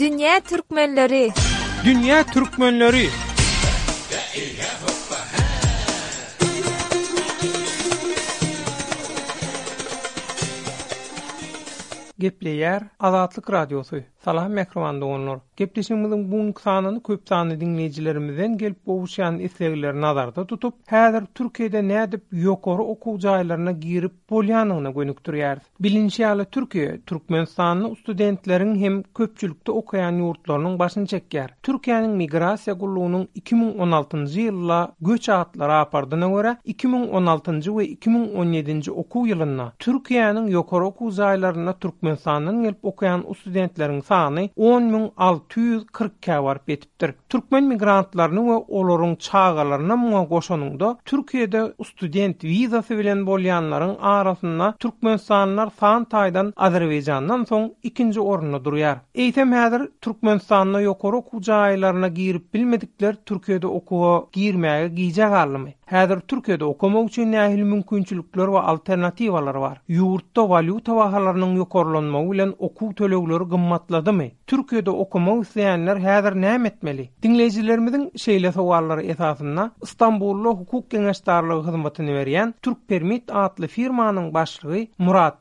Dünýä türkmenleri. Dünýä türkmenleri. Gepleýär Azatlyk Radiosy. Salam mähriban doganlar! Gepleşigimiziň bu günki sanyny köp sanly diňleýjilerimizden gelip gowuşýan islegleri nazarda tutup, häzir Türkiýede nädip ýokary okuw jaýlaryna girip bolýanyna gönükdirýäris. Bilinişi ýaly Türkiýe, Türkmenistanda studentleriň hem köpçülikde okaýan ýurtlarynyň başyny çekýär. Türkiýäniň Migrasiýa gullugynyň iki müň on altynjy ýylda göç atly rapordyna görä, iki müň on altynjy we iki müň on ýedinji okuw ýylynda Türkiýäniň ýokary okuw jaýlarynda Türkmenistandan gelip okaýan ustudentleriň sany on müň alty ýüz kyrk ikä baryp ýetipdir. Türkmen migrantlaryny we olaryň çagalaryny muňa goşanyňda, Türkiýede ustudent wizasy bilen bolýanlaryň arasynda türkmenistanlylar san taýdan Azerbaýjandan soň ikinji orunda durýar. Eýsem häzir Türkmenistanda ýokary okuw jaýlaryna girip bilmedikler Türkiýede okuwa girmäge gijä galdymy? Häzir Türkiýede okamak üçin nähili mümkinçilikler we alternatiwalar bar? Ýurtda walýuta bahalarynyň ýokarlanmagy bilen okuw tölegleri gymmatladymy? Türkiýede okamak isleýänler häzir näme etmeli? Diňleýjilerimiziň şeýle sowallary esasynda Stambulda hukuk geňeşdarlygy hyzmatyny berýän Türkpermit atly firmanyň başlygy Murat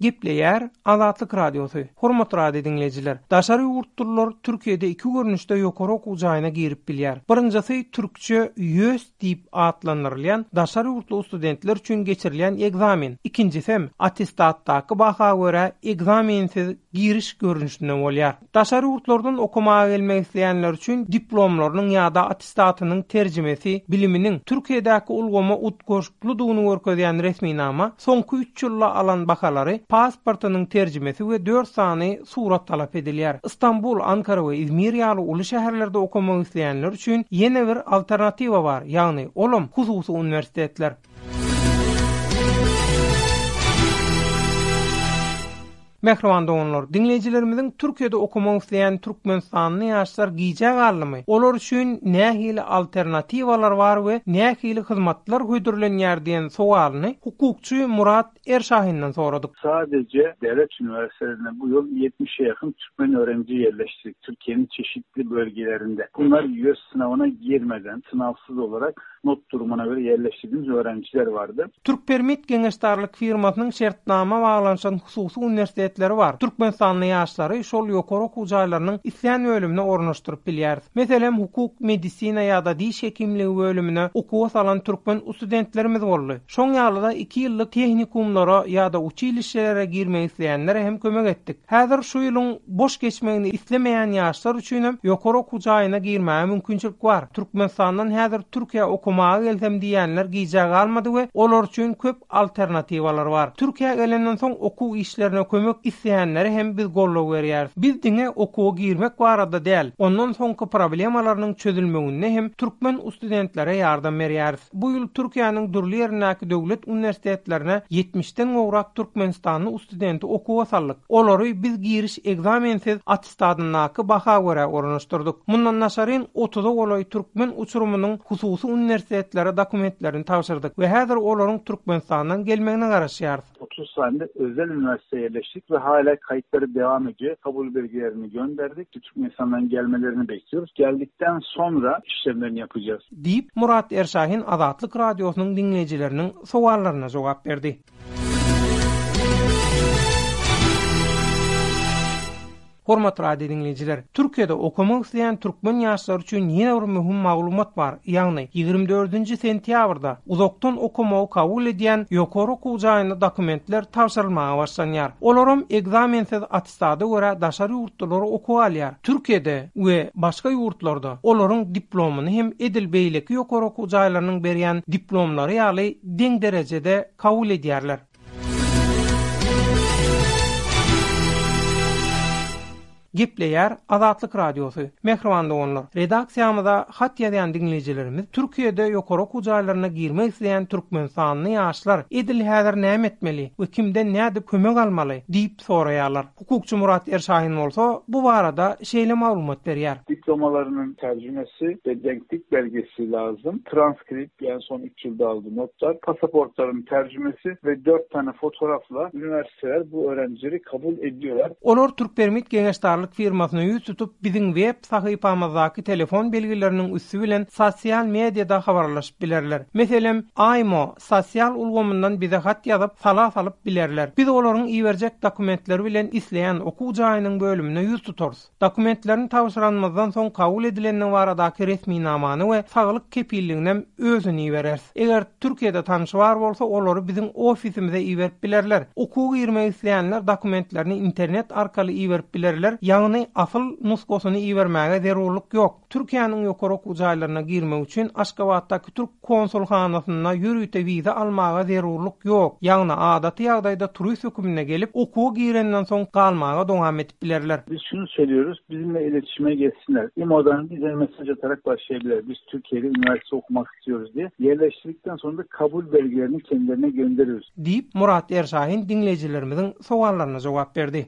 Gepleýär Azatlyk Radiosy. Hormatly radio diňleýjiler! Daşary ýurtlular Türkiýede iki görnüşde ýokary okuw jaýyna girip bilýär. Birinjisi türkçe YÖST diýip atlandyrylýan daşary ýurtly studentler üçin geçirilýän ekzamen, ikinjisem attestatdaky baha görä ekzamensiz giriş görnüşinde bolýar. Daşary ýurtlardan okamaga gelmek isleýänler üçin diplomlarynyň ýa-da attestatynyň terjimesi, biliminiň Türkiýedäki ulgama utgaşyklydygyny görkezýän resminama, soňky üç ýylda alan bahalary, pasportynyň terjimesi we dört sany surat talap edilýär. Stambul, Ankara we Izmir ýaly uly şäherlerde okamak isleýänler üçin ýene bir alternatiwa bar, ýagny olam hususy uniwersitetler. Mähriban doganlar, diňleýjilerimiziň Türkiýede okamak isleýän türkmenistanly ýaşlar gijä galdymy? Olar üçin nähili alternatiwalar bar we nähili hyzmatlar hödürlenýär diýen sowalyny hukukçy Murat Erşahyndan soradyk. Sadece Devlet üniversitelerinde bu ýyl ýetmişe ýakyn türkmen öwreniji ýerleşdik, Türkiýäniň çeşitli bölgelerinde. Bular ýöz synagyna girmeden, synagsyz olarak Not durumyna bir ýerleşdirijiň öwrenijleri bardy. Türkpermit geňeşdarlyk firmasynyň şertnama baglanyşan hususy uniwersitetleri bar. Türkmenistanly ýaşlary şol ýokary okuw jaýlarynyň islän bölümine ornaşdyryp bilýäris. Meselem, hukuk, medisina ýa-da diş hekimligi bölümine okuwa salan türkmen ustudentlerimiz boldy. Şoň ýaly-da iki ýyllyk tehnikumlara ýa-da uçilişelere girmek isleýänlere hem kömek etdik. Häzir şu ýylyň boş geçmegini islemeýän ýaşlar üçin hem ýokary okuw jaýyna girmäge mümkinçilik bar. Türkmenistandan häzir Türkiýä okamaga gelsem diýýänler gijä galmady we olar üçin köp alternatiwalar bar. Türkiýä gelenden soň okuw işlerine kömek isleýänlere hem biz goldaw berýäris. Biz diňe okuwa girmek barada däl, ondan soňky problemalarynyň çözülmeginde hem türkmen ustudentlere ýardam berýäris. Bu ýyl Türkiýäniň dürli ýerindäki döwlet uniwersitetlerine ýetmişden gowrak türkmenistanly ustudenti okuwa saldyk. Olary biz giriş ekzamensiz attestadyndaky baha görä ornaşdyrdyk. Mundan daşaryn otuza golaý türkmen uçurymynyň hususy uniwersitetlere dokumentlerini tabşyrdyk we häzir olaryň Türkmenistandan gelmegine garaşýarys. Otuz üç sany özel uniwersitete ýerleşdik we halaýyk haýytlary dowam edýär. Kabul belgilerini gönderdik. Türkmenistana gelmelerini bekliyoruz. Geldikden sonra işlemlerini yapacağız. Diýip, Murat Erşahin Azatlyk Radiosynyň diňleýjileriniň sowallaryna jogap berdi. Hormatly radio diňleýjiler, Türkiýede okamak isleýän türkmen ýaşlary üçin ýene bir möhüm maglumat bar, ýagny ýigrimi dördünji sentýabrda uzakdan okamagy kabul edýän ýokary okuw jaýyna dokumentler tabşyrylmaga başlanýar. Olaram ekzamensiz attestada görä daşary ýurtlular okuwa alýar. Türkiýede we başga ýurtlarda olaryň diplomyny hem edil beýleki ýokary okuw jaýlarynyň berýän diplomlary ýaly deň derejede kabul edýärler. Gepleýär Azatlyk Radiosy. Mähriban doganlar, redaksiýamyza hat ýazýan diňleýjilerimiz Türkiýede ýokary okuw jaýlaryna girmek isleýän türkmenistanly ýaşlar edil häzir näme etmeli we kimden nädip kömek almaly? diýip, soraýarlar. Hukukçy Murat Erşahin bolsa bu barada şeýle maglumat berýär. Diplomalarynyň terjimesi we deňklik belgisi lazym, transkript, ýagny son üç ýylda aldy notlar, pasaportlaryň terjimesi we dört sany fotorafla uniwersiteler bu örenjiri kabul edýolar. Olar Türkpermit geňeşdarlyk firmasyna ýüz tutup, biziň web sahypamyzdaky telefon belgileriniň üsti bilen sosial mediada habarlaşyp bilerler. Meselem, IMO, Sosial ulgamyndan bize hat ýazyp, sala salyp bilerler. Biz olaryň iberjek dokumentleri bilen isleýän okuw jaýynyň bölümine ýüz tutarys. Dokumentlerini tabşyranymyzdan soň kabul edilendigi baradaky resminamany we saglyk kepilliginem özüni ibereris. Eger Türkiýede tanşy bar bolsa, olary biziň ofisimize iberip bilerler. Okuwa girmek isleýänler dokumentlerini internet arkaly iberip bilerler, ýagny asyl nusgasyny ibermäge zerurlyk ýok. Türkiýäniň ýokary okuw jaýlaryna girmek üçin Aşgabatdaky türk konsulhanasynda ýörite wiza almaga zerurlyk ýok, ýagny adaty ýagdaýda turist höküminde gelip, okuwa girenden soň galmaga dowam edip bilerler. Biz şuny söýýäris, bizimle iletişime geçsinler. IMO-dan bize mesaj atarak başlaýa biler, biz Türkiýede uniwersitete okumak isliyoruz diye. Ýerleşdirdikden soňra kabul belgilerini kendilerine göndeririz. Diýip, Murat Erşahin diňleýjilerimiziň sowallaryna jogap berdi.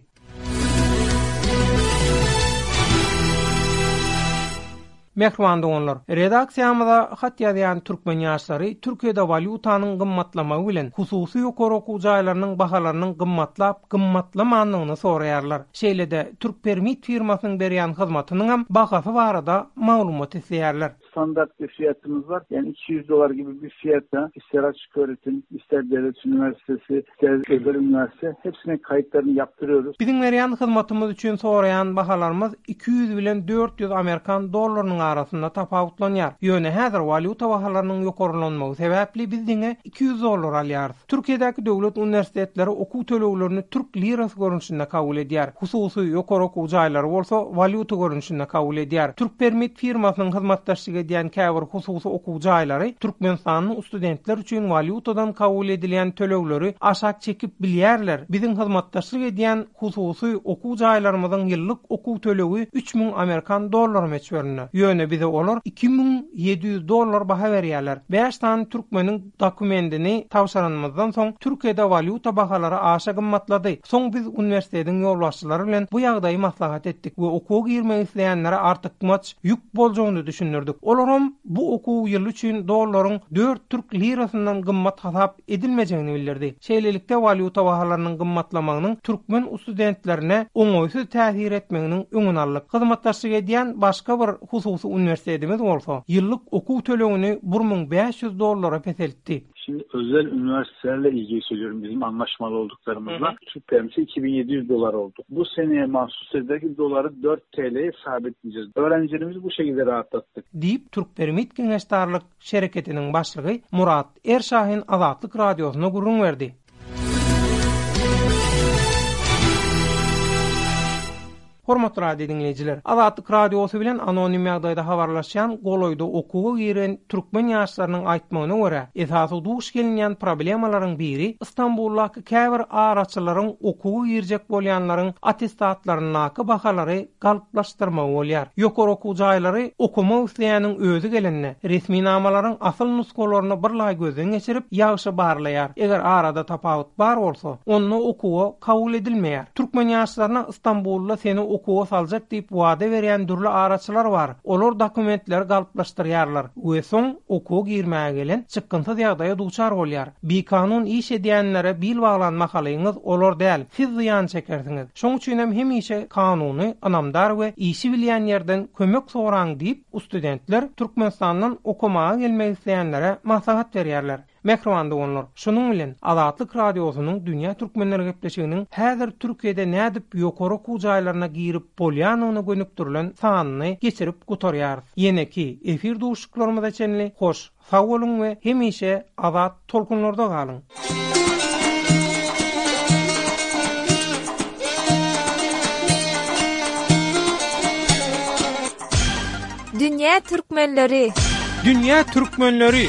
Mähriban doganlar, redaksiýamyza hat ýazýan türkmen ýaşlary Türkiýede walýutanyň gymmatlamagy bilen hususy ýokary okuw jaýlarynyň bahalarynyň gymmatlap, gymmatlamandygyny soraýarlar. Şeýle-de, Türkpermit firmasynyň berýän hyzmatynyňam bahasy barada maglumat isleýärler. Standart bifiýetimiz bar. Ýagny üç ýüz dollar gibi bifiýetde ister açyk öwretim, ister döwlet uniwersiteti, ister özel uniwersite hepsiniň kaýtlaryny ýapyp ýörüs. Biziň berýän hyzmatymyz üçin soraýan bahalarymyz iki ýüz bilen dört ýüz amerikan dollarynyň arasynda tapawutlanýar. Ýöne häzir walýuta bahalarynyň ýokarlanmagy sebäpli biz diňe iki ýüz dollar alýarys. Türkiýedäki döwlet uniwersitetleri okuw töleglerini türk lirasy görnüşinde kabul edýär, hususy ýokary okuw jaýlary bolsa walýuta görnüşinde kabul edýär. Türkpermit firmasynyň hyzmatdaşlyk edýän käbir hususy okuw jaýlary türkmenistanly studentler üçin walýutadan kabul edilýän tölegleri aşak çekip bilýärler, biziň hyzmatdaşlyk edýän hususy okuw jaýlarymyzyň ýyllyk okuw tölegi üç müň amerikan dollary möçberinde, ýöne bize olar iki müň ýedi ýüz dollar baha berýärler, bäş sany türkmeniň. Dokumentini tabşyranymyzdan soň Türkiýede walýuta bahalary aşa gymmatlady. Soň biz uniwersitetiň ýolbaşçylary bilen bu ýagdaýy maslahat etdik we okuwa girmek isleýänlere artykmaç ýük boljagyny düşündirdik. Olaram bu okuw ýyly üçin dollaryň dört türk lirasyndan gymmat hasap edilmejegini bildirdi. Şeýlelikde walýuta bahalarynyň gymmatlamagynyň türkmen ustudentlerine oňaýsyz täsir etmeginiň öňüni aldyk. Hyzmatdaşlyk edýän başga bir hususy uniwersitetimiz bolsa, ýyllyk okuw tölegini bir müň bäş ýüz dollara peseltdi. Şindi özel uniwersitlerle ilgili sözýärin, biziň aňlaşmaly olduklarymyzda tüpeňçe iki müň ýedi ýüz dollar oldu. Bu senä mahsus edeki dolary dört TL-e sabitlejek. Örenjilerimizi bu şekilde rahatlatdyk. Diýip, Türkpermit geňeşdarlyk şereketiniň başlygy Murat Erşahin Azatlyk Radiosyna gürrüň berdi. Hormatly radio diňleýjiler, Azatlyk Radiosy bilen anonim ýagdaýda habarlaşýan golaýda okuwa giren türkmen ýaşlarynyň aýtmagyna görä, esasy duş gelinýän problemalaryň biri Stambuldaky käbir araçylaryň okuwa girjek bolýanlaryň attestatlaryndaky bahalary galyplaşdyrmagy bolýar. Ýokary okuw jaýlary okamak isleýäniň özi gelende, resminamalaryň asyl nusgalaryny bir laý gözden geçirip, ýagşy barlaýar, eger arada tapawut bar bolsa, onda okuwa kabul edilmeýär. Türkmen ýaşlaryna Stambulda seni okuwa saljak diýip wada berýän dürli araçylar bar, olar dokumentleri galyplaşdyrýarlar we soň okuwa girmäge gelen çykgynsyz ýagdaýa duçar bolýar. Bikanun iş edýänlere bil baglan mahalyňyz olar däl, siz zyýan çekersiňiz. Şoň üçinem hemişe kanuny, ynamdar we işi bilýän ýerden kömek soraň diýip, ustudentler Türkmenistandan okamaga gelmek isleýänlere maslahat berýärler. Mähriban doganlar, şunuň bilen Azatlyk Radiosynyň Dünýä Türkmenleri gepleşiginiň häzir Türkiýede nädip ýokary okuw jaýlaryna girip bolýanyna gönükdirilen sanyny geçirip gutarýarys. Ýeneki efir duşuşyklarymyza çenli hoş! Sag boluň we hemişe azat tolkunlarda galyň! Dünýä Türkmenleri Dünýä Türkmenleri